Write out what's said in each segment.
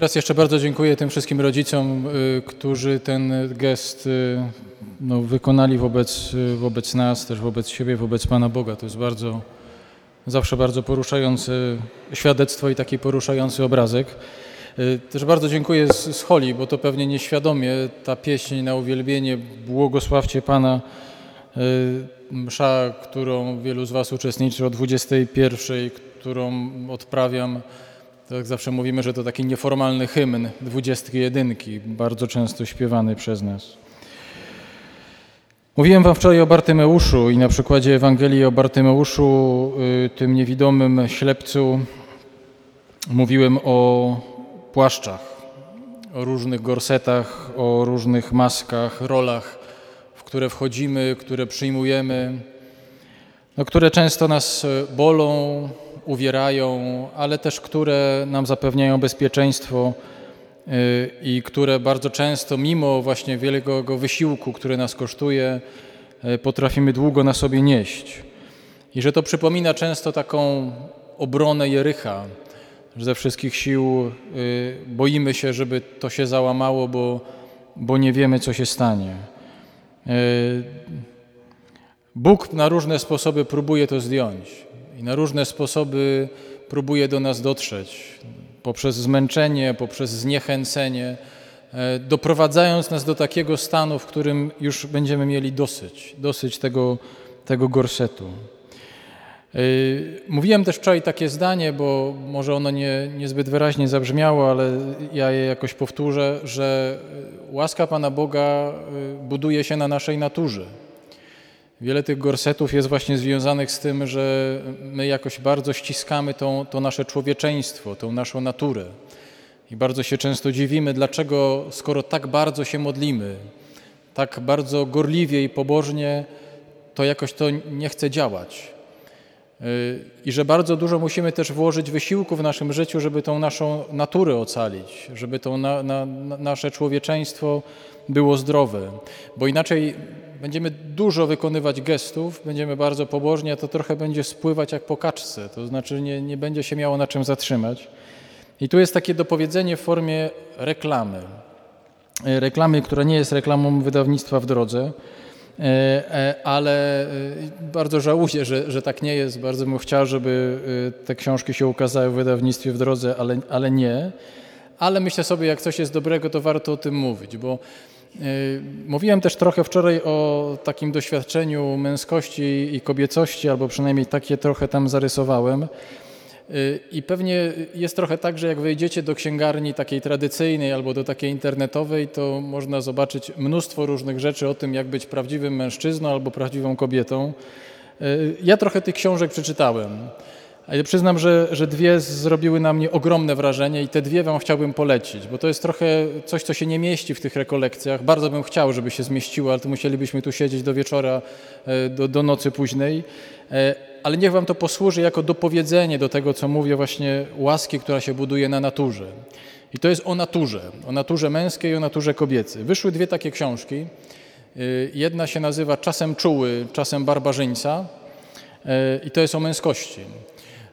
Raz jeszcze bardzo dziękuję tym wszystkim rodzicom, y, którzy ten gest y, no, wykonali wobec, y, wobec nas, też wobec siebie, wobec Pana Boga. To jest bardzo, zawsze bardzo poruszające świadectwo i taki poruszający obrazek. Też bardzo dziękuję z, z Holi, bo to pewnie nieświadomie ta pieśń na uwielbienie Błogosławcie Pana, msza, którą wielu z Was uczestniczy o 21, którą odprawiam tak zawsze mówimy, że to taki nieformalny hymn dwudziestki jedynki, bardzo często śpiewany przez nas. Mówiłem wam wczoraj o Bartymeuszu i na przykładzie Ewangelii o Bartymeuszu, y, tym niewidomym ślepcu, mówiłem o płaszczach, o różnych gorsetach, o różnych maskach, rolach, w które wchodzimy, które przyjmujemy, no, które często nas bolą, uwierają, ale też które nam zapewniają bezpieczeństwo y, i które bardzo często, mimo właśnie wielkiego wysiłku, który nas kosztuje, y, potrafimy długo na sobie nieść. I że to przypomina często taką obronę Jericha, że ze wszystkich sił y, boimy się, żeby to się załamało, bo, bo nie wiemy, co się stanie. Bóg na różne sposoby próbuje to zdjąć i na różne sposoby próbuje do nas dotrzeć poprzez zmęczenie, poprzez zniechęcenie, e, doprowadzając nas do takiego stanu, w którym już będziemy mieli dosyć, dosyć tego, tego gorsetu. E, mówiłem też wczoraj takie zdanie, bo może ono nie, niezbyt wyraźnie zabrzmiało, ale ja je jakoś powtórzę, że łaska Pana Boga e, buduje się na naszej naturze. Wiele tych gorsetów jest właśnie związanych z tym, że my jakoś bardzo ściskamy tą, to nasze człowieczeństwo, tą naszą naturę. I bardzo się często dziwimy, dlaczego, skoro tak bardzo się modlimy, tak bardzo gorliwie i pobożnie, to jakoś to nie chce działać. I że bardzo dużo musimy też włożyć wysiłku w naszym życiu, żeby tą naszą naturę ocalić, żeby to na, na, nasze człowieczeństwo było zdrowe. Bo inaczej będziemy dużo wykonywać gestów, będziemy bardzo pobożni, a to trochę będzie spływać jak po kaczce, to znaczy nie, nie będzie się miało na czym zatrzymać. I tu jest takie dopowiedzenie w formie reklamy. E, reklamy, która nie jest reklamą wydawnictwa w drodze, e, e, ale bardzo żałuję, że, że tak nie jest. Bardzo bym chciał, żeby te książki się ukazały w wydawnictwie w drodze, ale, ale nie. Ale myślę sobie, jak coś jest dobrego, to warto o tym mówić, bo mówiłem też trochę wczoraj o takim doświadczeniu męskości i kobiecości, albo przynajmniej takie trochę tam zarysowałem. Y, I pewnie jest trochę tak, że jak wejdziecie do księgarni takiej tradycyjnej albo do takiej internetowej, to można zobaczyć mnóstwo różnych rzeczy o tym, jak być prawdziwym mężczyzną albo prawdziwą kobietą. Y, ja trochę tych książek przeczytałem. Ale przyznam, że, że dwie zrobiły na mnie ogromne wrażenie i te dwie Wam chciałbym polecić, bo to jest trochę coś, co się nie mieści w tych rekolekcjach. Bardzo bym chciał, żeby się zmieściło, ale to musielibyśmy tu siedzieć do wieczora, e, do, do nocy późnej. E, ale niech Wam to posłuży jako dopowiedzenie do tego, co mówię właśnie łaski, która się buduje na naturze. I to jest o naturze, o naturze męskiej i o naturze kobiecej. Wyszły dwie takie książki. E, jedna się nazywa Czasem czuły, czasem barbarzyńca i to jest o męskości.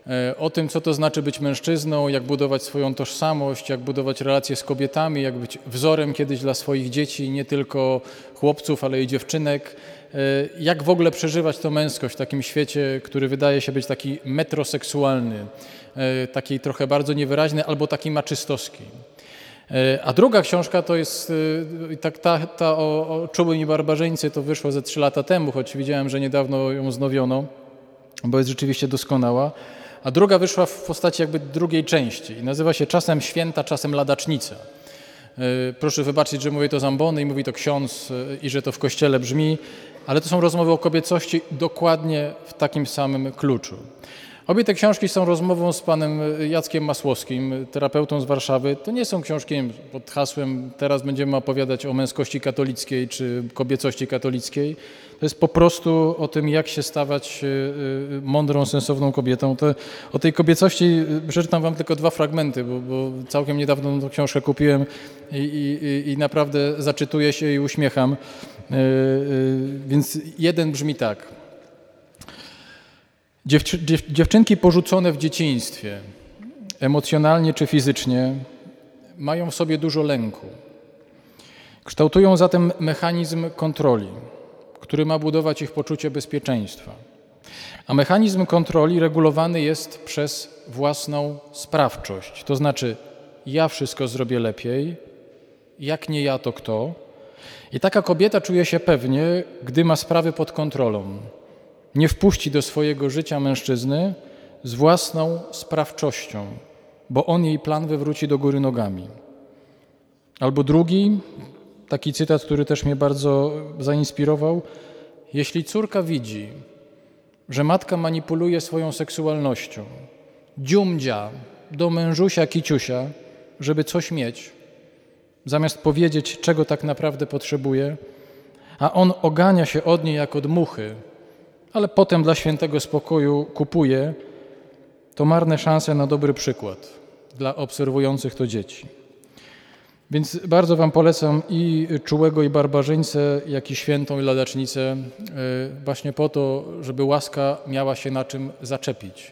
E, o tym, co to znaczy być mężczyzną, jak budować swoją tożsamość, jak budować relacje z kobietami, jak być wzorem kiedyś dla swoich dzieci, nie tylko chłopców, ale i dziewczynek. E, jak w ogóle przeżywać tę męskość w takim świecie, który wydaje się być taki metroseksualny, e, taki trochę bardzo niewyraźny albo taki maczystowski. A druga książka to jest, tak, ta, ta o, o Czułym i Barbarzyńcy to wyszło ze trzy lata temu, choć widziałem, że niedawno ją znowiono, bo jest rzeczywiście doskonała a druga wyszła w postaci jakby drugiej części i nazywa się czasem święta, czasem ladacznica. E, proszę wybaczyć, że mówię to z ambony i mówi to ksiądz e, i że to w kościele brzmi, ale to są rozmowy o kobiecości dokładnie w takim samym kluczu. Obie te książki są rozmową z panem Jackiem Masłowskim, terapeutą z Warszawy. To nie są książki pod hasłem teraz będziemy opowiadać o męskości katolickiej czy kobiecości katolickiej. To jest po prostu o tym, jak się stawać e, e, mądrą, sensowną kobietą. To, o tej kobiecości e, przeczytam wam tylko dwa fragmenty, bo, bo całkiem niedawno tą książkę kupiłem i, i, i naprawdę zaczytuję się i uśmiecham. Więc jeden brzmi tak. dziewczynki porzucone w dzieciństwie, emocjonalnie czy fizycznie, mają w sobie dużo lęku. Kształtują zatem mechanizm kontroli, który ma budować ich poczucie bezpieczeństwa. A mechanizm kontroli regulowany jest przez własną sprawczość, to znaczy ja wszystko zrobię lepiej, jak nie ja, to kto. I taka kobieta czuje się pewnie, gdy ma sprawy pod kontrolą. Nie wpuści do swojego życia mężczyzny z własną sprawczością, bo on jej plan wywróci do góry nogami. Albo drugi, taki cytat, który też mnie bardzo zainspirował. Jeśli córka widzi, że matka manipuluje swoją seksualnością, dziumdzia do mężusia kiciusia, żeby coś mieć, zamiast powiedzieć, czego tak naprawdę potrzebuje, a on ogania się od niej jak od muchy, ale potem dla świętego spokoju kupuje, to marne szanse na dobry przykład dla obserwujących to dzieci. Więc bardzo Wam polecam i czułego i barbarzyńcę, jak i świętą i ladacznicę, e, właśnie po to, żeby łaska miała się na czym zaczepić.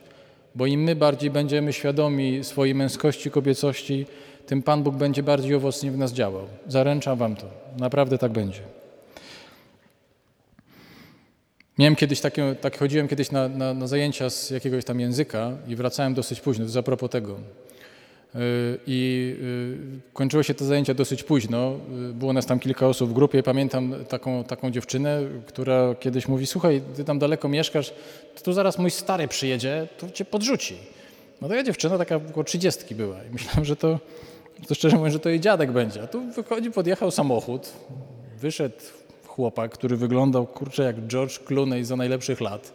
Bo im my bardziej będziemy świadomi swojej męskości, kobiecości, tym Pan Bóg będzie bardziej owocnie w nas działał. Zaręczam Wam to. Naprawdę tak będzie. Miałem kiedyś takie, tak chodziłem kiedyś na, na, na, zajęcia z jakiegoś tam języka i wracałem dosyć późno, to jest a propos tego. Y, I y, kończyło się te zajęcia dosyć późno. Y, było nas tam kilka osób w grupie. Pamiętam taką, taką dziewczynę, która kiedyś mówi: Słuchaj, ty tam daleko mieszkasz, to tu zaraz mój stary przyjedzie, to cię podrzuci. No to ja dziewczyna taka około trzydziestki była i myślałem, że to, to szczerze mówiąc, że to jej dziadek będzie. A tu wychodzi, podjechał samochód, wyszedł chłopak, który wyglądał, kurczę, jak George Clooney za najlepszych lat.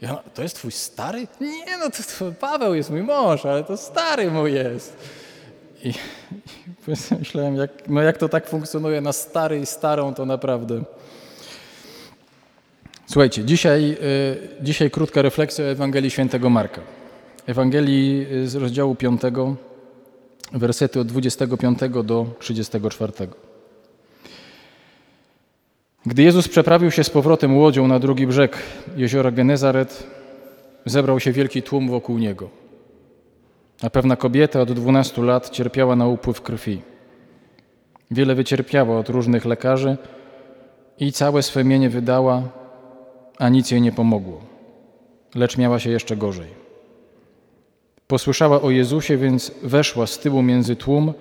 Ja, to jest twój stary? Nie, no to, to Paweł jest mój mąż, ale to stary mój jest. I, i myślałem, jak, no jak to tak funkcjonuje na stary i starą, to naprawdę. Słuchajcie, dzisiaj, y, dzisiaj krótka refleksja o Ewangelii Świętego Marka. Ewangelii z rozdziału 5, wersety od 25 do 34. Gdy Jezus przeprawił się z powrotem łodzią na drugi brzeg jeziora Genezaret, zebrał się wielki tłum wokół niego. A pewna kobieta od dwunastu lat cierpiała na upływ krwi. Wiele wycierpiała od różnych lekarzy i całe swe mienie wydała, a nic jej nie pomogło, lecz miała się jeszcze gorzej. Posłyszała o Jezusie, więc weszła z tyłu między tłum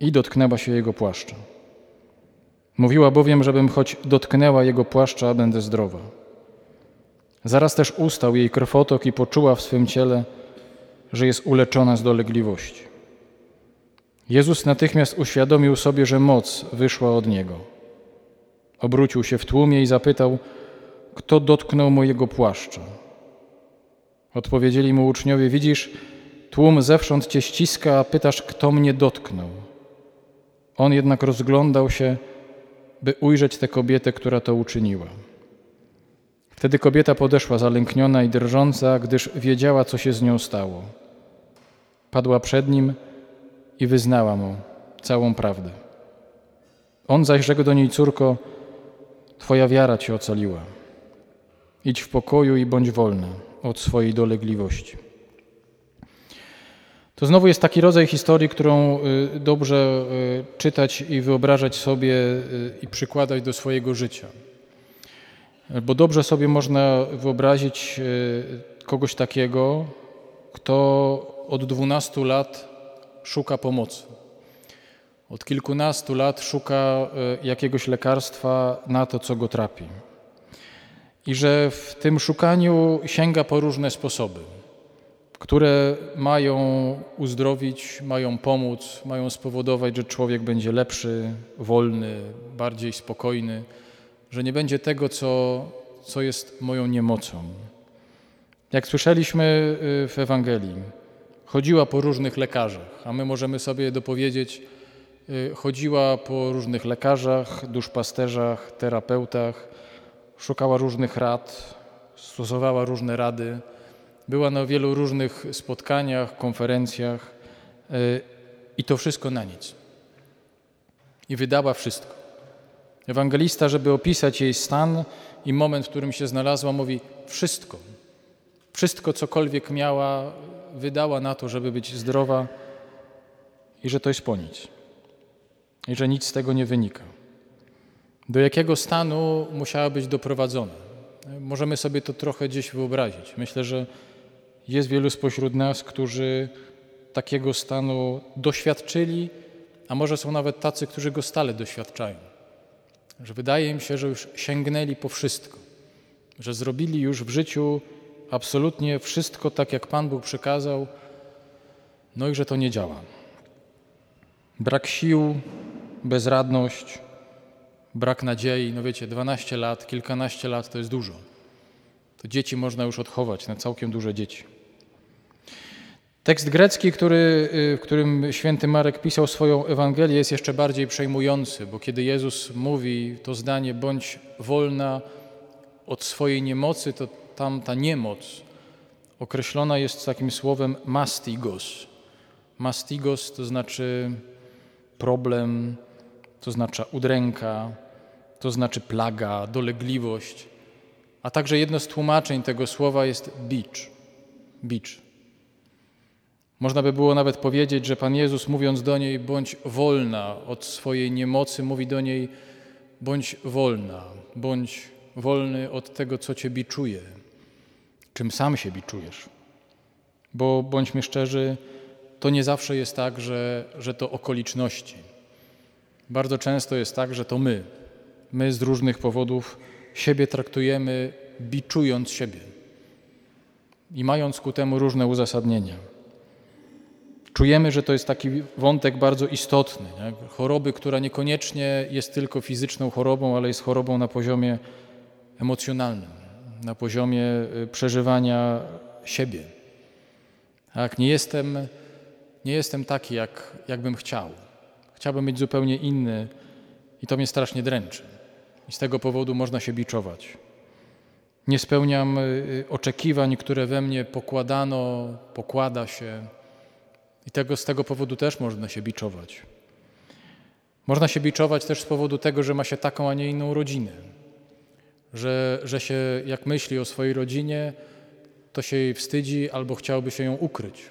i dotknęła się jego płaszcza. Mówiła bowiem, żebym choć dotknęła jego płaszcza, będę zdrowa. Zaraz też ustał jej krwotok i poczuła w swym ciele, że jest uleczona z dolegliwości. Jezus natychmiast uświadomił sobie, że moc wyszła od niego. Obrócił się w tłumie i zapytał, kto dotknął mojego płaszcza. Odpowiedzieli mu uczniowie: Widzisz, tłum zewsząd cię ściska, a pytasz, kto mnie dotknął. On jednak rozglądał się, by ujrzeć tę kobietę, która to uczyniła. Wtedy kobieta podeszła zalękniona i drżąca, gdyż wiedziała, co się z nią stało. Padła przed nim i wyznała mu całą prawdę. On zaś rzekł do niej, córko, Twoja wiara cię ocaliła. Idź w pokoju i bądź wolna od swojej dolegliwości. To znowu jest taki rodzaj historii, którą y, dobrze y, czytać i wyobrażać sobie y, i przykładać do swojego życia. Bo dobrze sobie można wyobrazić kogoś takiego, kto od 12 lat szuka pomocy. Od kilkunastu lat szuka jakiegoś lekarstwa na to, co go trapi. I że w tym szukaniu sięga po różne sposoby które mają uzdrowić, mają pomóc, mają spowodować, że człowiek będzie lepszy, wolny, bardziej spokojny, że nie będzie tego, co, co jest moją niemocą. Jak słyszeliśmy y, w Ewangelii, chodziła po różnych lekarzach, a my możemy sobie dopowiedzieć, y, chodziła po różnych lekarzach, duszpasterzach, terapeutach, szukała różnych rad, stosowała różne rady była na wielu różnych spotkaniach, konferencjach e, i to wszystko na nic. I wydała wszystko. Ewangelista, żeby opisać jej stan i moment, w którym się znalazła, mówi wszystko. Wszystko, cokolwiek miała, wydała na to, żeby być zdrowa i że to jest po nic. I że nic z tego nie wynika. Do jakiego stanu musiała być doprowadzona? Możemy sobie to trochę gdzieś wyobrazić. Myślę, że jest wielu spośród nas, którzy takiego stanu doświadczyli, a może są nawet tacy, którzy go stale doświadczają. Że wydaje im się, że już sięgnęli po wszystko, że zrobili już w życiu absolutnie wszystko tak, jak Pan Bóg przekazał, no i że to nie działa. Brak sił, bezradność, brak nadziei. No wiecie, 12 lat, kilkanaście lat to jest dużo. To dzieci można już odchować na całkiem duże dzieci. Tekst grecki, który, y, w którym święty Marek pisał swoją Ewangelię, jest jeszcze bardziej przejmujący, bo kiedy Jezus mówi to zdanie, bądź wolna od swojej niemocy, to tam ta niemoc określona jest takim słowem mastigos. Mastigos to znaczy problem, to znaczy udręka, to znaczy plaga, dolegliwość, a także jedno z tłumaczeń tego słowa jest bicz. Bicz. Można by było nawet powiedzieć, że Pan Jezus mówiąc do niej bądź wolna od swojej niemocy, mówi do niej bądź wolna, bądź wolny od tego, co Cię biczuje, czym sam się biczujesz. Bo bądźmy szczerzy, to nie zawsze jest tak, że, że to okoliczności. Bardzo często jest tak, że to my, my z różnych powodów siebie traktujemy biczując siebie i mając ku temu różne uzasadnienia. Czujemy, że to jest taki wątek bardzo istotny. Nie? Choroby, która niekoniecznie jest tylko fizyczną chorobą, ale jest chorobą na poziomie emocjonalnym, na poziomie y, przeżywania siebie. Tak, nie jestem, nie jestem taki, jak, jak bym chciał. Chciałbym być zupełnie inny i to mnie strasznie dręczy. I z tego powodu można się biczować. Nie spełniam y, oczekiwań, które we mnie pokładano, pokłada się. I tego, z tego powodu też można się biczować. Można się biczować też z powodu tego, że ma się taką, a nie inną rodzinę. Że, że się, jak myśli o swojej rodzinie, to się jej wstydzi albo chciałoby się ją ukryć,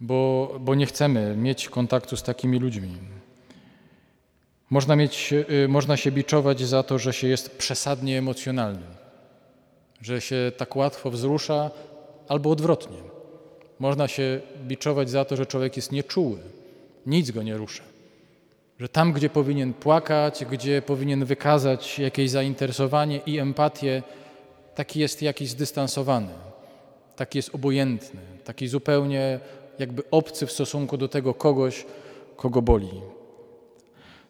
bo, bo nie chcemy mieć kontaktu z takimi ludźmi. Można, mieć, y, można się biczować za to, że się jest przesadnie emocjonalnym, że się tak łatwo wzrusza, albo odwrotnie. Można się biczować za to, że człowiek jest nieczuły, nic go nie rusza. Że tam, gdzie powinien płakać, gdzie powinien wykazać jakieś zainteresowanie i empatię, taki jest jakiś zdystansowany, taki jest obojętny, taki zupełnie jakby obcy w stosunku do tego kogoś, kogo boli.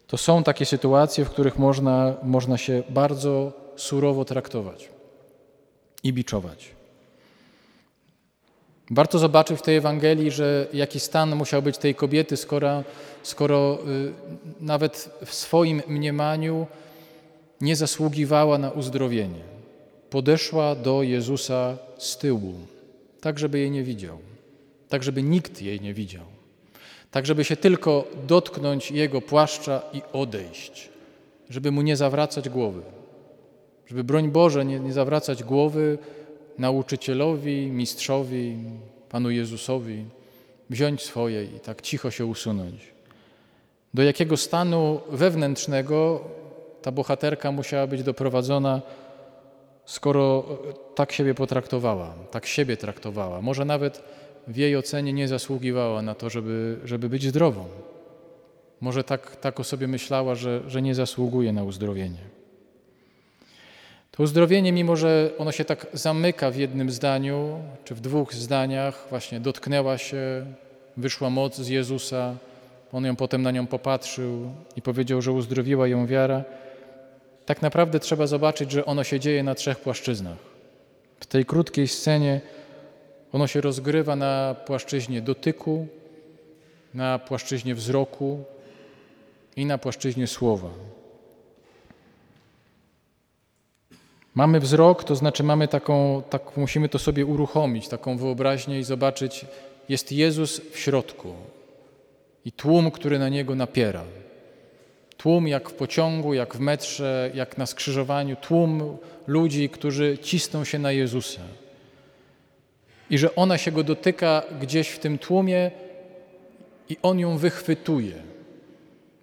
To są takie sytuacje, w których można, można się bardzo surowo traktować i biczować. Warto zobaczyć w tej Ewangelii, że jaki stan musiał być tej kobiety, skoro, skoro y, nawet w swoim mniemaniu nie zasługiwała na uzdrowienie. Podeszła do Jezusa z tyłu, tak żeby jej nie widział, tak żeby nikt jej nie widział, tak żeby się tylko dotknąć Jego płaszcza i odejść, żeby Mu nie zawracać głowy, żeby broń Boże nie, nie zawracać głowy nauczycielowi, mistrzowi, Panu Jezusowi, wziąć swoje i tak cicho się usunąć. Do jakiego stanu wewnętrznego ta bohaterka musiała być doprowadzona, skoro tak siebie potraktowała, tak siebie traktowała. Może nawet w jej ocenie nie zasługiwała na to, żeby, żeby być zdrową. Może tak, tak o sobie myślała, że, że nie zasługuje na uzdrowienie. To uzdrowienie, mimo że ono się tak zamyka w jednym zdaniu, czy w dwóch zdaniach, właśnie dotknęła się, wyszła moc z Jezusa, on ją potem na nią popatrzył i powiedział, że uzdrowiła ją wiara. Tak naprawdę trzeba zobaczyć, że ono się dzieje na trzech płaszczyznach. W tej krótkiej scenie ono się rozgrywa na płaszczyźnie dotyku, na płaszczyźnie wzroku i na płaszczyźnie słowa. Mamy wzrok, to znaczy mamy taką, tak, musimy to sobie uruchomić, taką wyobraźnię i zobaczyć, jest Jezus w środku i tłum, który na Niego napiera. Tłum jak w pociągu, jak w metrze, jak na skrzyżowaniu, tłum ludzi, którzy cisną się na Jezusa. I że ona się Go dotyka gdzieś w tym tłumie i on ją wychwytuje.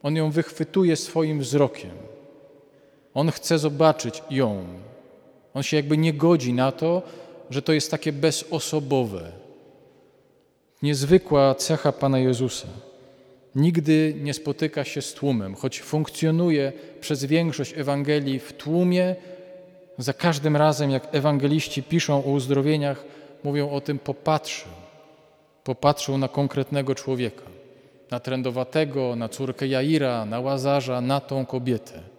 On ją wychwytuje swoim wzrokiem. On chce zobaczyć ją. On się jakby nie godzi na to, że to jest takie bezosobowe. Niezwykła cecha Pana Jezusa. Nigdy nie spotyka się z tłumem, choć funkcjonuje przez większość Ewangelii w tłumie. Za każdym razem, jak ewangeliści piszą o uzdrowieniach, mówią o tym popatrzył. Popatrzył na konkretnego człowieka, na trędowatego, na córkę Jaira, na łazarza, na tą kobietę.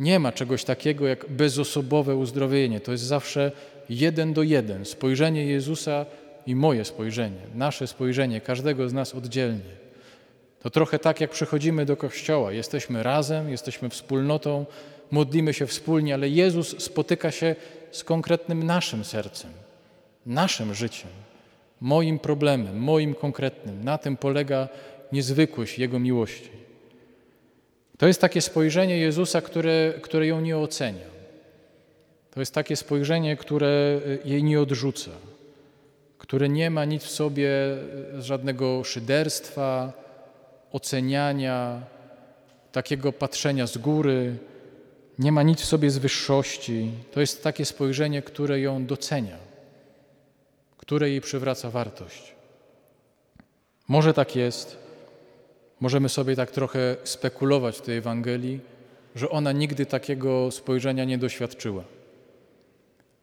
Nie ma czegoś takiego jak bezosobowe uzdrowienie. To jest zawsze jeden do jeden. Spojrzenie Jezusa i moje spojrzenie, nasze spojrzenie, każdego z nas oddzielnie. To trochę tak, jak przychodzimy do kościoła. Jesteśmy razem, jesteśmy wspólnotą, modlimy się wspólnie, ale Jezus spotyka się z konkretnym naszym sercem, naszym życiem, moim problemem, moim konkretnym. Na tym polega niezwykłość Jego miłości. To jest takie spojrzenie Jezusa, które, które ją nie ocenia. To jest takie spojrzenie, które jej nie odrzuca, które nie ma nic w sobie żadnego szyderstwa, oceniania, takiego patrzenia z góry, nie ma nic w sobie z wyższości. To jest takie spojrzenie, które ją docenia, które jej przywraca wartość. Może tak jest, możemy sobie tak trochę spekulować w tej Ewangelii, że ona nigdy takiego spojrzenia nie doświadczyła.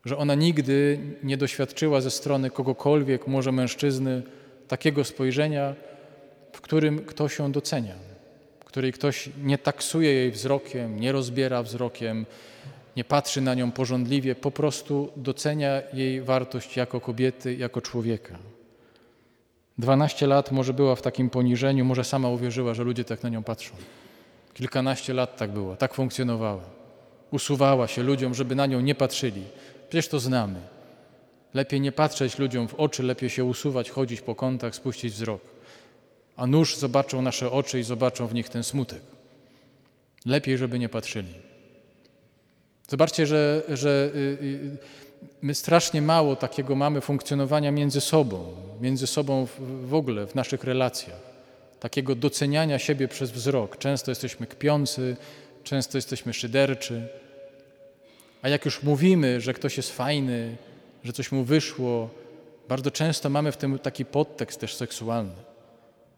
Że ona nigdy nie doświadczyła ze strony kogokolwiek, może mężczyzny, takiego spojrzenia, w którym ktoś ją docenia, w której ktoś nie taksuje jej wzrokiem, nie rozbiera wzrokiem, nie patrzy na nią porządliwie, po prostu docenia jej wartość jako kobiety, jako człowieka. 12 lat może była w takim poniżeniu, może sama uwierzyła, że ludzie tak na nią patrzą. Kilkanaście lat tak było, tak funkcjonowała. Usuwała się ludziom, żeby na nią nie patrzyli. Przecież to znamy. Lepiej nie patrzeć ludziom w oczy, lepiej się usuwać, chodzić po kątach, spuścić wzrok a nóż zobaczą nasze oczy i zobaczą w nich ten smutek. Lepiej, żeby nie patrzyli. Zobaczcie, że, że y, y, my strasznie mało takiego mamy funkcjonowania między sobą, między sobą w, ogóle w naszych relacjach. Takiego doceniania siebie przez wzrok. Często jesteśmy kpiący, często jesteśmy szyderczy. A jak już mówimy, że ktoś jest fajny, że coś mu wyszło, bardzo często mamy w tym taki podtekst też seksualny.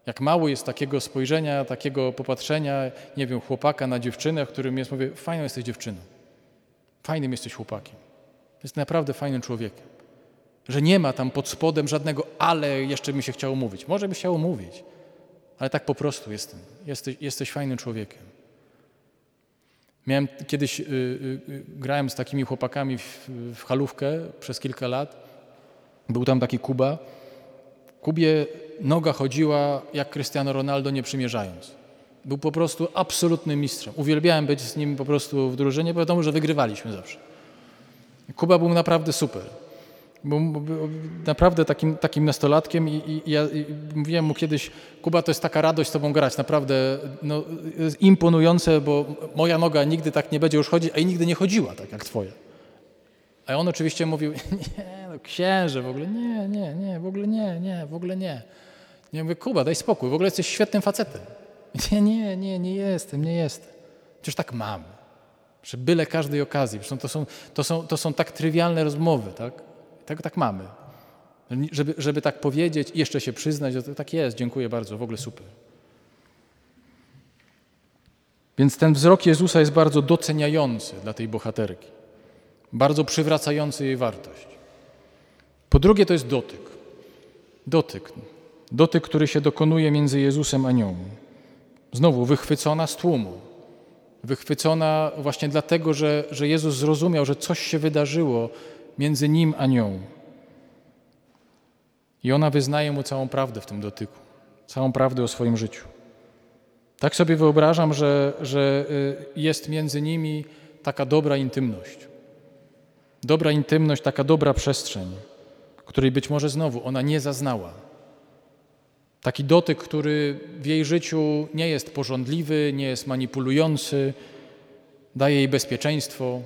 Jak mało jest takiego spojrzenia, takiego popatrzenia, nie wiem, chłopaka na dziewczynę, w którym jest, mówię, fajną jesteś dziewczyną, fajnym jesteś chłopakiem, jest naprawdę fajnym człowiekiem. Że nie ma tam pod spodem żadnego, ale jeszcze mi się chciało mówić. Może by chciało mówić, ale tak po prostu jestem. Jesteś, jesteś fajnym człowiekiem. Miałem kiedyś, yy, yy, grałem z takimi chłopakami w, w halówkę przez kilka lat. Był tam taki Kuba. Kubie noga chodziła jak Cristiano Ronaldo nie przymierzając. Był po prostu absolutnym mistrzem. Uwielbiałem być z nim po prostu w drużynie, bo wiadomo, że wygrywaliśmy zawsze. Kuba był naprawdę super. Był, naprawdę takim, takim nastolatkiem i, i, ja i mówiłem mu kiedyś, Kuba to jest taka radość z tobą grać, naprawdę no, imponujące, bo moja noga nigdy tak nie będzie już chodzić, a i nigdy nie chodziła tak jak twoja. A on oczywiście mówił, nie, no księże, w ogóle nie, nie, nie, w ogóle nie, nie, w ogóle nie. Ja mówię, Kuba, daj spokój, w ogóle jesteś świetnym facetem. Nie, nie, nie, nie jestem, nie jestem. Przecież tak mam. Przy byle każdej okazji. Zresztą to są, to są, to są tak trywialne rozmowy, tak? Tak, tak mamy. Żeby, żeby tak powiedzieć i jeszcze się przyznać, że tak jest, dziękuję bardzo, w ogóle super. Więc ten wzrok Jezusa jest bardzo doceniający dla tej bohaterki, bardzo przywracający jej wartość. Po drugie, to jest dotyk. Dotyk. Dotyk, który się dokonuje między Jezusem a nią. Znowu wychwycona z tłumu. Wychwycona właśnie dlatego, że, że Jezus zrozumiał, że coś się wydarzyło między nim a nią. I ona wyznaje mu całą prawdę w tym dotyku, całą prawdę o swoim życiu. Tak sobie wyobrażam, że, że y, jest między nimi taka dobra intymność. Dobra intymność, taka dobra przestrzeń, której być może znowu ona nie zaznała. Taki dotyk, który w jej życiu nie jest porządliwy, nie jest manipulujący, daje jej bezpieczeństwo,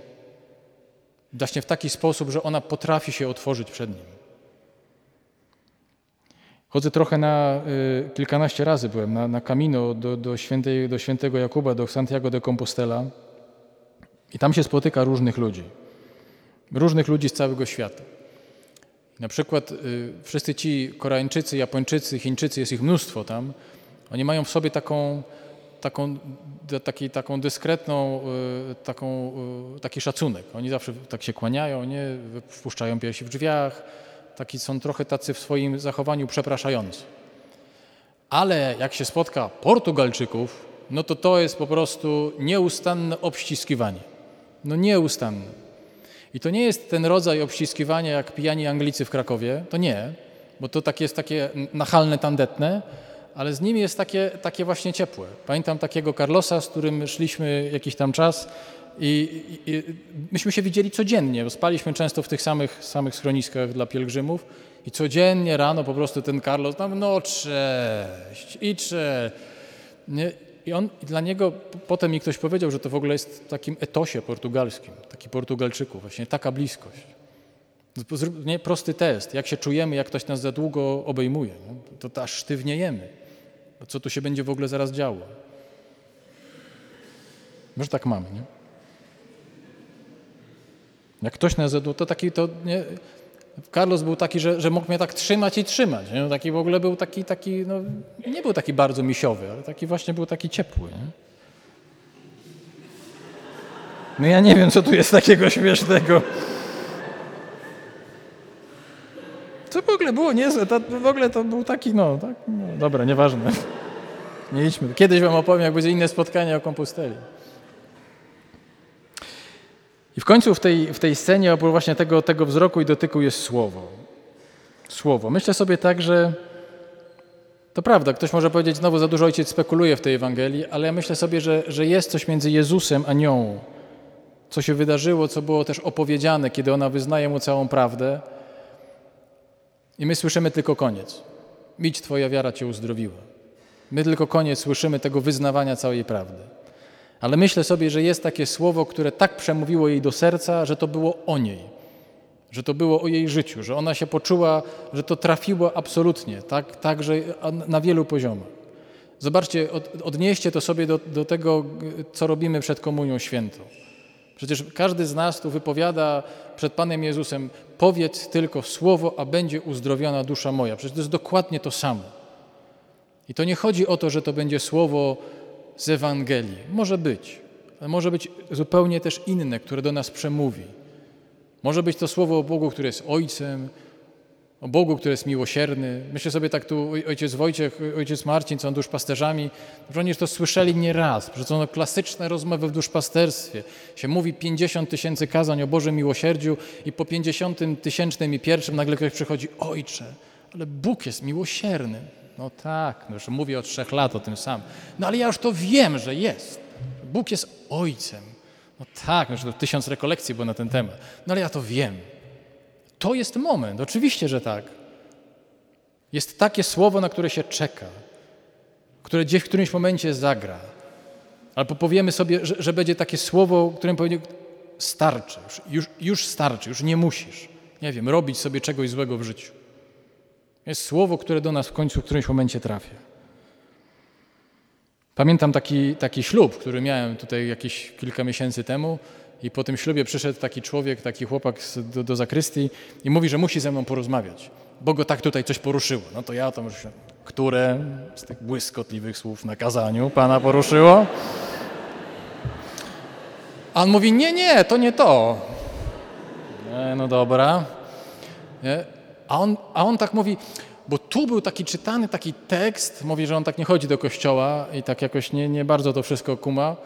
właśnie w taki sposób, że ona potrafi się otworzyć przed nim. Chodzę trochę na, y, kilkanaście razy byłem na, na Camino do, do, świętej, do świętego Jakuba, do Santiago de Compostela i tam się spotyka różnych ludzi. Różnych ludzi z całego świata. Na przykład y, wszyscy ci Koreańczycy, Japończycy, Chińczycy, jest ich mnóstwo tam, oni mają w sobie taką, taką, taki, taką dyskretną, y, taką, y, taki szacunek. Oni zawsze tak się kłaniają, nie? wpuszczają piersi w drzwiach, taki są trochę tacy w swoim zachowaniu przepraszający. Ale jak się spotka Portugalczyków, no to to jest po prostu nieustanne obściskiwanie. No nieustanne. I to nie jest ten rodzaj obściskiwania jak pijani Anglicy w Krakowie, to nie, bo to tak jest takie nachalne, tandetne, ale z nimi jest takie, takie właśnie ciepłe. Pamiętam takiego Carlosa, z którym szliśmy jakiś tam czas i, i, i myśmy się widzieli codziennie, bo spaliśmy często w tych samych, samych schroniskach dla pielgrzymów i codziennie rano po prostu ten Carlos tam, no cześć i cześć. I on, i dla niego, potem mi ktoś powiedział, że to w ogóle jest w takim etosie portugalskim, taki Portugalczyków, właśnie taka bliskość. Nie, prosty test, jak się czujemy, jak ktoś nas za długo obejmuje, no, to, aż sztywniejemy. Co tu się będzie w ogóle zaraz działo? Może tak mamy, nie? Jak ktoś nas za długo, to taki, to nie, Carlos był taki, że, że mógł mnie tak trzymać i trzymać. Nie? Taki w ogóle był taki, taki no, nie był taki bardzo misiowy, ale taki właśnie był taki ciepły. Nie? No ja nie wiem, co tu jest takiego śmiesznego. Co w ogóle było niezłe, to w ogóle to był taki, no, tak, no dobra, nieważne. Nie idźmy. Kiedyś wam opowiem, jak będzie inne spotkanie o komposteli. I w końcu w tej, w tej scenie oprócz właśnie tego, tego wzroku i dotyku jest słowo. Słowo. Myślę sobie tak, że to prawda, ktoś może powiedzieć, znowu za dużo ojciec spekuluje w tej Ewangelii, ale ja myślę sobie, że, że jest coś między Jezusem a nią, co się wydarzyło, co było też opowiedziane, kiedy ona wyznaje mu całą prawdę. I my słyszymy tylko koniec. Idź, Twoja wiara Cię uzdrowiła. My tylko koniec słyszymy tego wyznawania całej prawdy. Ale myślę sobie, że jest takie słowo, które tak przemówiło jej do serca, że to było o niej, że to było o jej życiu, że ona się poczuła, że to trafiło absolutnie, tak, tak że na wielu poziomach. Zobaczcie, od, odnieście to sobie do, do tego, co robimy przed Komunią Świętą. Przecież każdy z nas tu wypowiada przed Panem Jezusem, powiedz tylko słowo, a będzie uzdrowiona dusza moja. Przecież to jest dokładnie to samo. I to nie chodzi o to, że to będzie słowo z Ewangelii. Może być, ale może być zupełnie też inne, które do nas przemówi. Może być to słowo o Bogu, który jest Ojcem, o Bogu, który jest miłosierny. Myślę sobie tak tu ojciec Wojciech, ojciec Marcin, co on duszpasterzami, oni to słyszeli nie raz, że są klasyczne rozmowy w duszpasterstwie. Się mówi 50 tysięcy kazań o Bożym miłosierdziu i po 50 tysięcznym i pierwszym nagle ktoś przychodzi, Ojcze, ale Bóg jest miłosierny. No tak, no już mówię od trzech lat o tym samym. No ale ja już to wiem, że jest. Bóg jest Ojcem. No tak, no już to tysiąc rekolekcji było na ten temat. No ale ja to wiem. To jest moment, oczywiście, że tak. Jest takie słowo, na które się czeka, które gdzieś w którymś momencie zagra. Albo powiemy sobie, że, że będzie takie słowo, którym powiedział, starczy, już, już starczy, już nie musisz, nie wiem, robić sobie czegoś złego w życiu. Jest słowo, które do nas w końcu w którymś momencie trafia. Pamiętam taki, taki ślub, który miałem tutaj jakieś kilka miesięcy temu i po tym ślubie przyszedł taki człowiek, taki chłopak do, do zakrystii i mówi, że musi ze mną porozmawiać, bo go tak tutaj coś poruszyło. No to ja tam już, które z tych błyskotliwych słów na kazaniu Pana poruszyło? A on mówi, nie, nie, to nie to. Nie, no dobra. A on, a on tak mówi, bo tu był taki czytany taki tekst, mówi, że on tak nie chodzi do kościoła i tak jakoś nie, nie bardzo to wszystko kuma.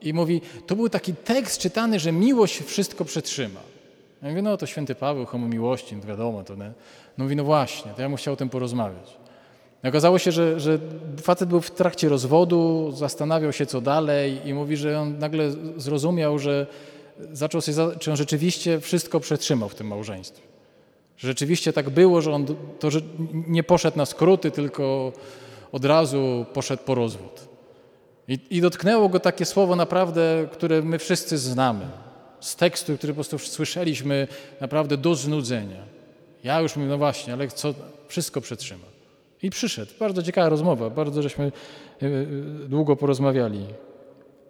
I mówi, to był taki tekst czytany, że miłość wszystko przetrzyma. Ja mówię, no to święty Paweł, homo miłości, no wiadomo to. Nie? No mówi, no właśnie, to ja mu chciał o tym porozmawiać. I okazało się, że, że facet był w trakcie rozwodu, zastanawiał się co dalej i mówi, że on nagle zrozumiał, że zaczął się, czy on rzeczywiście wszystko przetrzymał w tym małżeństwie. Rzeczywiście tak było, że on to, że nie poszedł na skróty, tylko od razu poszedł po rozwód. I, I, dotknęło go takie słowo naprawdę, które my wszyscy znamy. Z tekstu, który po prostu słyszeliśmy naprawdę do znudzenia. Ja już mówię, no właśnie, ale co, wszystko przetrzyma. I przyszedł. Bardzo ciekawa rozmowa, bardzo żeśmy e, e, długo porozmawiali.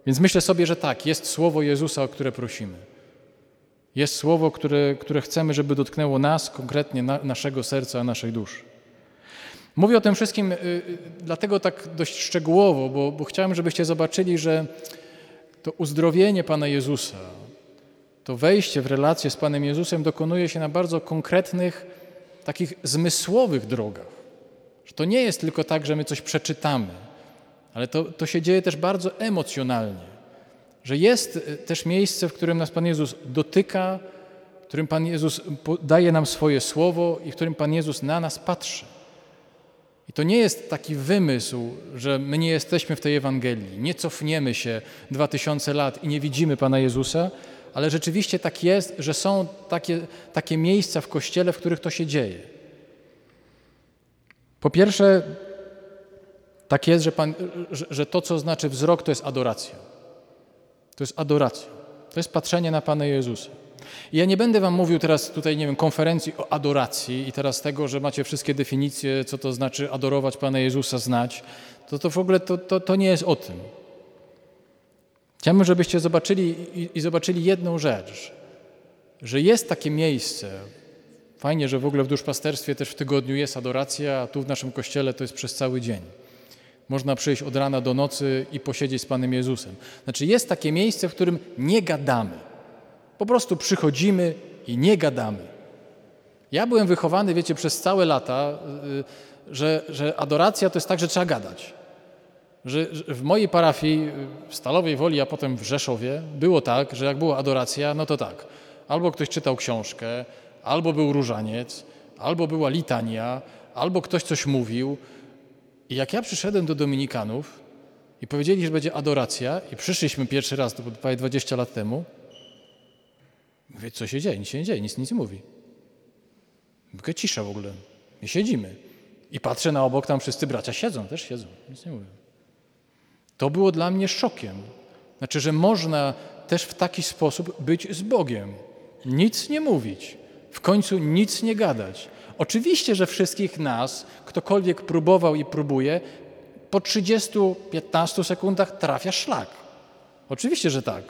Więc myślę sobie, że tak, jest słowo Jezusa, o które prosimy. Jest słowo, które, które chcemy, żeby dotknęło nas, konkretnie na, naszego serca, naszej duszy. Mówię o tym wszystkim y, y, dlatego tak dość szczegółowo, bo, bo chciałem, żebyście zobaczyli, że to uzdrowienie Pana Jezusa, to wejście w relację z Panem Jezusem dokonuje się na bardzo konkretnych, takich zmysłowych drogach. Że to nie jest tylko tak, że my coś przeczytamy, ale to, to się dzieje też bardzo emocjonalnie. Że jest y, też miejsce, w którym nas Pan Jezus dotyka, w którym Pan Jezus daje nam swoje słowo i w którym Pan Jezus na nas patrzy. I to nie jest taki wymysł, że my nie jesteśmy w tej Ewangelii, nie cofniemy się dwa tysiące lat i nie widzimy Pana Jezusa, ale rzeczywiście tak jest, że są takie, takie miejsca w Kościele, w których to się dzieje. Po pierwsze, tak jest, że, pan, że, że to, co znaczy wzrok, to jest adoracja. To jest adoracja. To jest patrzenie na Pana Jezusa. I ja nie będę wam mówił teraz tutaj, nie wiem, konferencji o adoracji i teraz tego, że macie wszystkie definicje, co to znaczy adorować Pana Jezusa, znać. To, to w ogóle to, to, to nie jest o tym. Chciałbym, żebyście zobaczyli i, i zobaczyli jedną rzecz, że jest takie miejsce, fajnie, że w ogóle w duszpasterstwie też w tygodniu jest adoracja, a tu w naszym kościele to jest przez cały dzień. Można przyjść od rana do nocy i posiedzieć z Panem Jezusem. Znaczy jest takie miejsce, w którym nie gadamy. Po prostu przychodzimy i nie gadamy. Ja byłem wychowany, wiecie, przez całe lata, y, że, że adoracja to jest tak, że trzeba gadać. Że, że w mojej parafii w Stalowej Woli, a potem w Rzeszowie było tak, że jak była adoracja, no to tak. Albo ktoś czytał książkę, albo był różaniec, albo była litania, albo ktoś coś mówił. I jak ja przyszedłem do Dominikanów i powiedzieli, że będzie adoracja, i przyszliśmy pierwszy raz, to było 20 lat temu, Mówię, co się dzieje? Nic się nie dzieje, nic nic nie mówi. Mówię, cisza w ogóle. I siedzimy. I patrzę na obok, tam wszyscy bracia siedzą, też siedzą, nic nie mówią. To było dla mnie szokiem. Znaczy, że można też w taki sposób być z Bogiem. Nic nie mówić. W końcu nic nie gadać. Oczywiście, że wszystkich nas, ktokolwiek próbował i próbuje, po 30-15 sekundach trafia szlak. Oczywiście, że tak.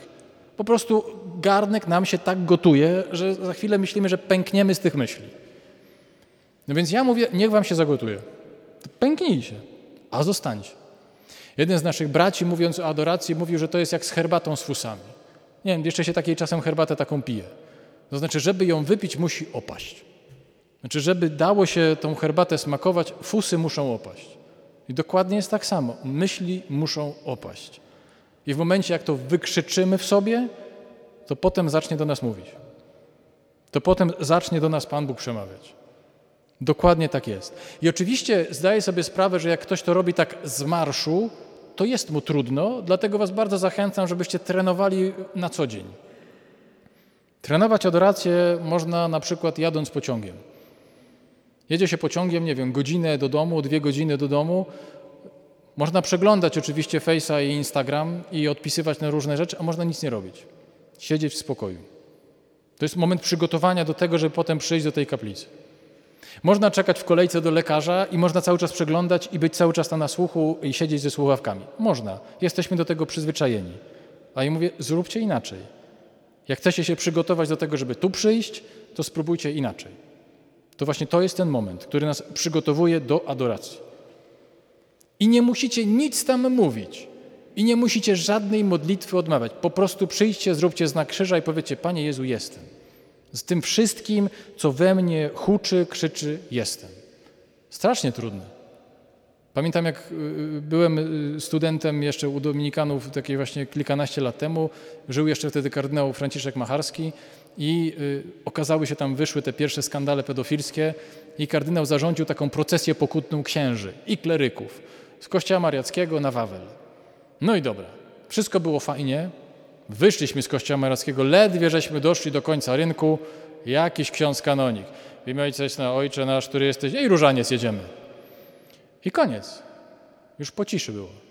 Po prostu garnek nam się tak gotuje, że za chwilę myślimy, że pękniemy z tych myśli. No więc ja mówię, niech wam się zagotuje. To pęknijcie, a zostańcie. Jeden z naszych braci, mówiąc o adoracji, mówił, że to jest jak z herbatą z fusami. Nie wiem, jeszcze się takiej czasem herbatę taką pije. To znaczy, żeby ją wypić, musi opaść. Znaczy, żeby dało się tą herbatę smakować, fusy muszą opaść. I dokładnie jest tak samo. Myśli muszą opaść. I w momencie, jak to wykrzyczymy w sobie, to potem zacznie do nas mówić. To potem zacznie do nas Pan Bóg przemawiać. Dokładnie tak jest. I oczywiście zdaję sobie sprawę, że jak ktoś to robi tak z marszu, to jest mu trudno, dlatego Was bardzo zachęcam, żebyście trenowali na co dzień. Trenować adorację można na przykład jadąc pociągiem. Jedzie się pociągiem, nie wiem, godzinę do domu, dwie godziny do domu, można przeglądać oczywiście Face'a i Instagram i odpisywać na różne rzeczy, a można nic nie robić. Siedzieć w spokoju. To jest moment przygotowania do tego, żeby potem przyjść do tej kaplicy. Można czekać w kolejce do lekarza i można cały czas przeglądać i być cały czas na nasłuchu i siedzieć ze słuchawkami. Można. Jesteśmy do tego przyzwyczajeni. A ja mówię, zróbcie inaczej. Jak chcecie się przygotować do tego, żeby tu przyjść, to spróbujcie inaczej. To właśnie to jest ten moment, który nas przygotowuje do adoracji. I nie musicie nic tam mówić. I nie musicie żadnej modlitwy odmawiać. Po prostu przyjdźcie, zróbcie znak krzyża i powiecie, Panie Jezu, jestem. Z tym wszystkim, co we mnie huczy, krzyczy, jestem. Strasznie trudne. Pamiętam, jak y, y, byłem y, studentem jeszcze u Dominikanów, takie właśnie kilkanaście lat temu, żył jeszcze wtedy kardynał Franciszek Macharski i okazały się tam, wyszły te pierwsze skandale pedofilskie i kardynał zarządził taką procesję pokutną księży i kleryków z kościoła mariackiego na Wawel. No i dobra, wszystko było fajnie. Wyszliśmy z kościoła mariackiego, ledwie żeśmy doszli do końca rynku, jakiś ksiądz kanonik. W imię Ojca na Ojcze nasz, który jesteś, i różaniec jedziemy. I koniec. Już po ciszy było.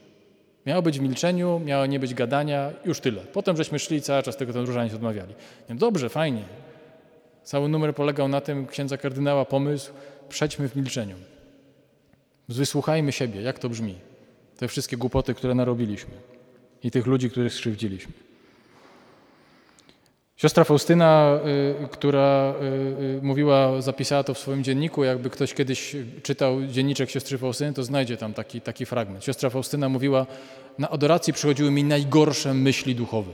Miało być w milczeniu, miało nie być gadania, już tyle. Potem żeśmy szli cały czas tego ten różaniec odmawiali. Nie, dobrze, fajnie. Cały numer polegał na tym, księdza kardynała pomysł, przejdźmy w milczeniu. Wysłuchajmy siebie, jak to brzmi. Te wszystkie głupoty, które narobiliśmy i tych ludzi, których skrzywdziliśmy. Siostra Faustyna, y, która y, y, mówiła, zapisała to w swoim dzienniku, jakby ktoś kiedyś czytał dzienniczek siostry Faustyny, to znajdzie tam taki, taki fragment. Siostra Faustyna mówiła, na adoracji przychodziły mi najgorsze myśli duchowe.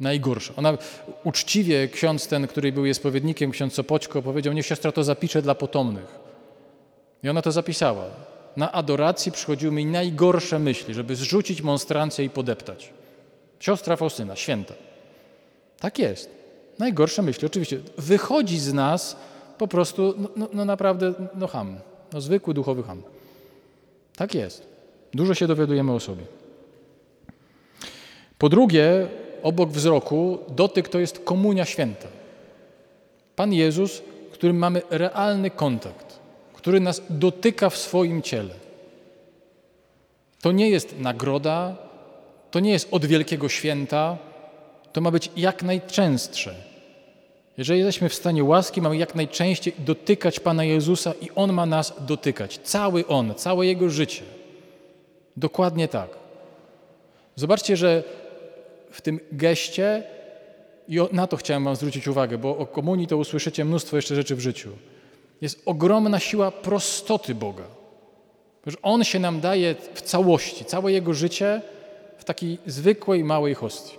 Najgorsze. Ona uczciwie, ksiądz ten, który był jej spowiednikiem, ksiądz Sopoćko, powiedział, niech siostra to zapisze dla potomnych. I ona to zapisała. Na adoracji przychodziły mi najgorsze myśli, żeby zrzucić monstrancję i podeptać. Siostra Faustyna, święta. Tak jest. Najgorsze myśli, oczywiście. Wychodzi z nas po prostu, no, no, no naprawdę, no ham. No zwykły duchowy ham. Tak jest. Dużo się dowiadujemy o sobie. Po drugie, obok wzroku, dotyk to jest komunia święta. Pan Jezus, którym mamy realny kontakt, który nas dotyka w swoim ciele. To nie jest nagroda, to nie jest od wielkiego święta, to ma być jak najczęstsze. Jeżeli jesteśmy w stanie łaski, mamy jak najczęściej dotykać Pana Jezusa i On ma nas dotykać. Cały On, całe Jego życie. Dokładnie tak. Zobaczcie, że w tym geście, i na to chciałem Wam zwrócić uwagę, bo o komunii to usłyszycie mnóstwo jeszcze rzeczy w życiu, jest ogromna siła prostoty Boga. Że On się nam daje w całości, całe Jego życie w takiej zwykłej, małej hostii.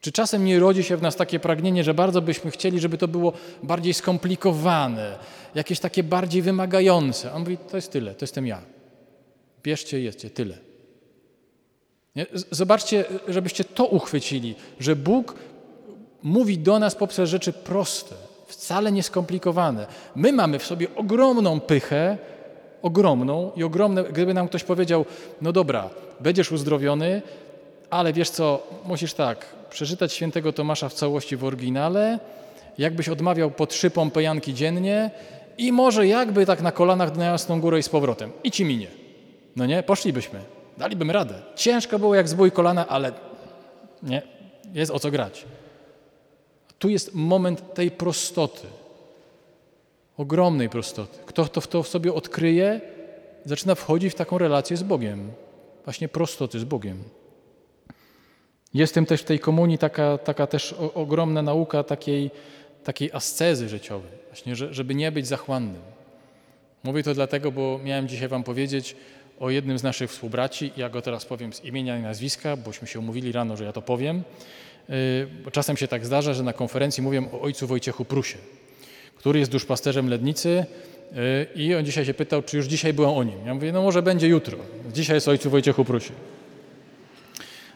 Czy czasem nie rodzi się w nas takie pragnienie, że bardzo byśmy chcieli, żeby to było bardziej skomplikowane, jakieś takie bardziej wymagające? On mówi, to jest tyle, to jestem ja. Bierzcie, jedzcie, tyle. Nie? Zobaczcie, żebyście to uchwycili, że Bóg mówi do nas poprzez rzeczy proste, wcale nieskomplikowane. My mamy w sobie ogromną pychę, ogromną i ogromne, gdyby nam ktoś powiedział, no dobra, będziesz uzdrowiony, ale wiesz co, musisz tak, przeczytać świętego Tomasza w całości w oryginale, jakbyś odmawiał po trzy pompejanki dziennie i może jakby tak na kolanach na Jasną Górę i z powrotem. I ci minie. No nie? Poszlibyśmy. Dalibyśmy radę. Ciężko było jak zbój kolana, ale nie, jest o co grać. Tu jest moment tej prostoty. Ogromnej prostoty. Kto to, to w sobie odkryje, zaczyna wchodzić w taką relację z Bogiem. Właśnie prostoty z Bogiem. Jestem też w tej komunii taka, taka też ogromna nauka takiej, takiej ascezy życiowej, właśnie, żeby nie być zachłannym. Mówię to dlatego, bo miałem dzisiaj Wam powiedzieć o jednym z naszych współbraci. Ja go teraz powiem z imienia i nazwiska, bośmy się umówili rano, że ja to powiem. Bo czasem się tak zdarza, że na konferencji mówię o ojcu Wojciechu Prusie, który jest duszpasterzem Lednicy i on dzisiaj się pytał, czy już dzisiaj byłem o nim. Ja mówię, no może będzie jutro. Dzisiaj jest o ojcu Wojciechu Prusie.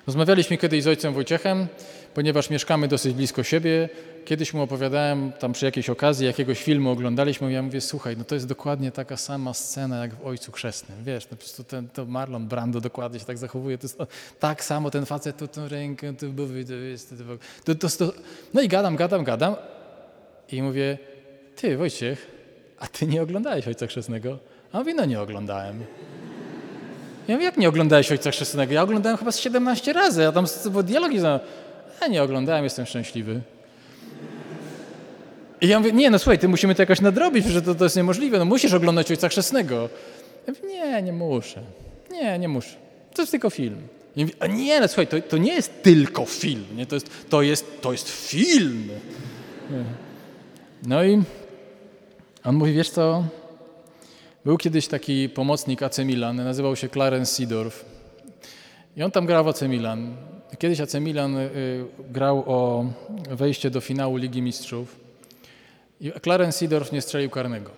Rozmawialiśmy kiedyś z ojcem Wojciechem, ponieważ mieszkamy dosyć blisko siebie. Kiedyś mu opowiadałem tam przy jakiejś okazji, jakiegoś filmu oglądaliśmy, ja mówię, słuchaj, no to jest dokładnie taka sama scena jak w Ojcu Chrzestnym. Wiesz, no po prostu ten, to Marlon Brando dokładnie się tak zachowuje. To jest tak samo ten facet, tu tą rękę, tu mówi, to jest, to, to, to, No i gadam, gadam, gadam i mówię, ty Wojciech, a ty nie oglądałeś Ojca Chrzestnego? A on mówi, no nie oglądałem. Ja mówię, jak nie oglądałeś Ojca Chrzestnego? Ja oglądałem chyba z 17 razy, a tam bo dialogi. Ja nie oglądałem, jestem szczęśliwy. I ja mówię, nie, no słuchaj, ty musimy to jakoś nadrobić, że to, to jest niemożliwe, no musisz oglądać Ojca Chrzestnego. Ja mówię, nie, nie muszę. Nie, nie muszę. To jest tylko film. Ja mówię, a nie, no słuchaj, to, to nie jest tylko film, nie? To, jest, to, jest, to jest film. No i on mówi, wiesz co, był kiedyś taki pomocnik AC Milan, nazywał się Clarence Seedorf. I on tam grał w AC Milan. Kiedyś AC Milan y, grał o wejście do finału Ligi Mistrzów. I Clarence Seedorf nie strzelił karnego.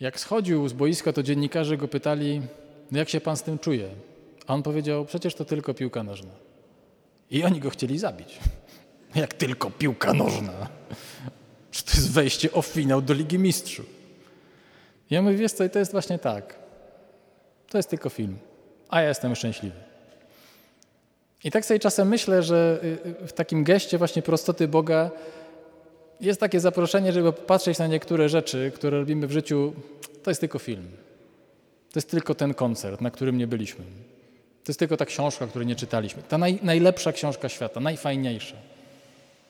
Jak schodził z boiska, to dziennikarze go pytali, no jak się pan z tym czuje? A on powiedział, przecież to tylko piłka nożna. I oni go chcieli zabić. Jak tylko piłka nożna. Że to jest wejście o finał do Ligi Mistrzów. Ja mówię, wiesz co, i to jest właśnie tak. To jest tylko film, a ja jestem szczęśliwy. I tak sobie czasem myślę, że y, y, w takim geście właśnie prostoty Boga jest takie zaproszenie, żeby popatrzeć na niektóre rzeczy, które robimy w życiu. To jest tylko film. To jest tylko ten koncert, na którym nie byliśmy. To jest tylko ta książka, której nie czytaliśmy. Ta naj, najlepsza książka świata, najfajniejsza.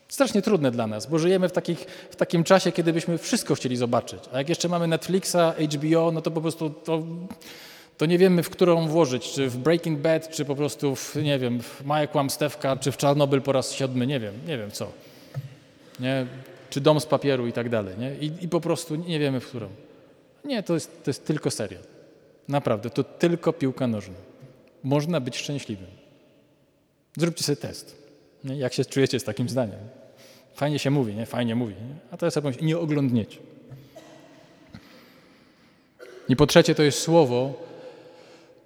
Strasznie trudne dla nas, bo żyjemy w, takich, w takim czasie, kiedy byśmy wszystko chcieli zobaczyć. A jak jeszcze mamy Netflixa, HBO, no to po prostu to, to nie wiemy, w którą włożyć. Czy w Breaking Bad, czy po prostu w, nie wiem, w Maja Kłamstewka, czy w Czarnobyl po raz siódmy, nie wiem, nie wiem co. Nie? Czy Dom z papieru i tak dalej. Nie? I, I po prostu nie wiemy, w którą. Nie, to jest, to jest tylko serial. Naprawdę, to tylko piłka nożna. Można być szczęśliwym. Zróbcie sobie test. Jak się czujecie z takim zdaniem? Fajnie się mówi, nie? Fajnie mówi. Nie? A teraz sobie nie oglądniecie. I po trzecie to jest słowo.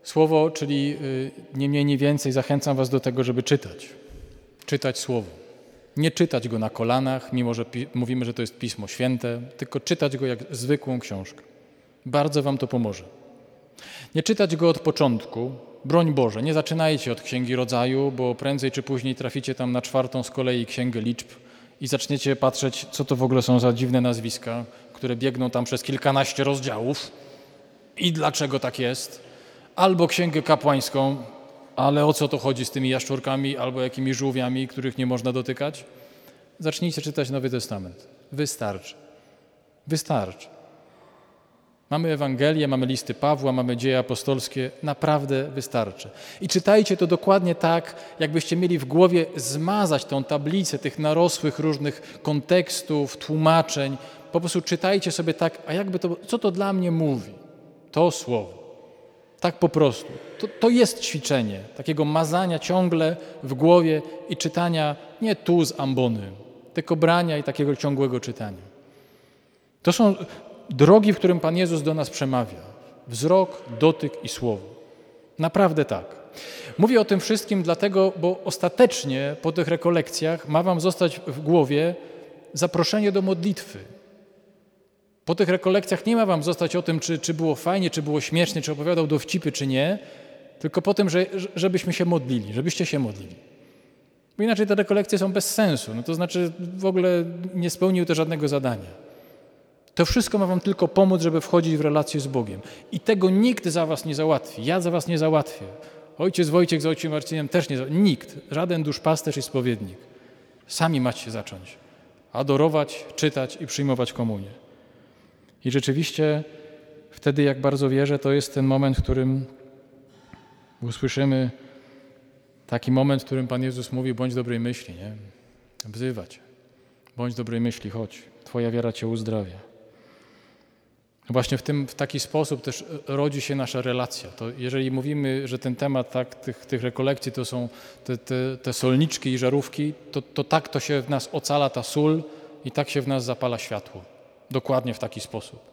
Słowo, czyli y, nie mniej, nie więcej zachęcam was do tego, żeby czytać. Czytać słowo. Nie czytać go na kolanach, mimo że mówimy, że to jest Pismo Święte, tylko czytać go jak zwykłą książkę. Bardzo wam to pomoże. Nie czytać go od początku, broń Boże, nie zaczynajcie od Księgi Rodzaju, bo prędzej czy później traficie tam na czwartą z kolei Księgę Liczb i zaczniecie patrzeć, co to w ogóle są za dziwne nazwiska, które biegną tam przez kilkanaście rozdziałów i dlaczego tak jest. Albo Księgę Kapłańską, ale o co to chodzi z tymi jaszczurkami albo jakimiś żółwiami, których nie można dotykać? Zacznijcie czytać Nowy Testament. Wystarczy. Wystarczy. Mamy Ewangelię, mamy listy Pawła, mamy dzieje apostolskie, naprawdę wystarczy. I czytajcie to dokładnie tak, jakbyście mieli w głowie zmazać tą tablicę tych narosłych różnych kontekstów, tłumaczeń. Po prostu czytajcie sobie tak, a jakby to, co to dla mnie mówi? To słowo. Tak po prostu. To, to jest ćwiczenie takiego mazania ciągle w głowie i czytania nie tu z ambony, tylko brania i takiego ciągłego czytania. To są drogi, w którym Pan Jezus do nas przemawia. Wzrok, dotyk i słowo. Naprawdę tak. Mówię o tym wszystkim dlatego, bo ostatecznie po tych rekolekcjach ma Wam zostać w głowie zaproszenie do modlitwy. Po tych rekolekcjach nie ma Wam zostać o tym, czy, czy było fajnie, czy było śmiesznie, czy opowiadał dowcipy, czy nie, tylko po tym, że, żebyśmy się modlili, żebyście się modlili. Bo inaczej te rekolekcje są bez sensu. No to znaczy w ogóle nie spełnił to żadnego zadania. To wszystko ma wam tylko pomóc, żeby wchodzić w relację z Bogiem. I tego nikt za was nie załatwi. Ja za was nie załatwię. Ojciec Wojciech z ojcem Marcinem też nie załatwi. Nikt. Żaden duszpasterz i spowiednik. Sami macie zacząć. Adorować, czytać i przyjmować komunię. I rzeczywiście wtedy, jak bardzo wierzę, to jest ten moment, w którym usłyszymy taki moment, w którym Pan Jezus mówi, bądź dobrej myśli, nie? Wzywać. Bądź dobrej myśli, chodź. Twoja wiara Cię uzdrawia. Właśnie w, tym, w taki sposób też rodzi się nasza relacja. To jeżeli mówimy, że ten temat tak, tych, tych rekolekcji to są te, te, te solniczki i żarówki, to, to tak to się w nas ocala ta sól i tak się w nas zapala światło. Dokładnie w taki sposób.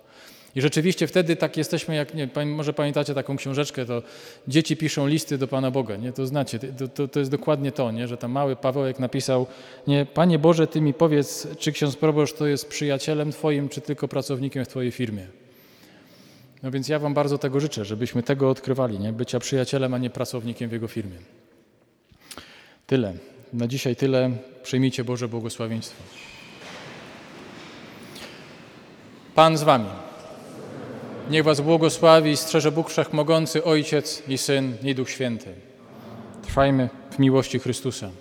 I rzeczywiście wtedy tak jesteśmy, jak nie, może pamiętacie taką książeczkę, to dzieci piszą listy do Pana Boga, nie? To znacie, to, to, to jest dokładnie to, nie? Że tam mały Pawełek napisał, nie, Panie Boże, Ty mi powiedz, czy ksiądz proboszcz to jest przyjacielem Twoim, czy tylko pracownikiem w Twojej firmie. No więc ja Wam bardzo tego życzę, żebyśmy tego odkrywali, nie? bycia przyjacielem, a nie pracownikiem w Jego firmie. Tyle. Na dzisiaj tyle. Przyjmijcie Boże błogosławieństwo. Pan z Wami. Niech Was błogosławi i strzeże Bóg Wszechmogący, Ojciec i Syn i Duch Święty. Trwajmy w miłości Chrystusa.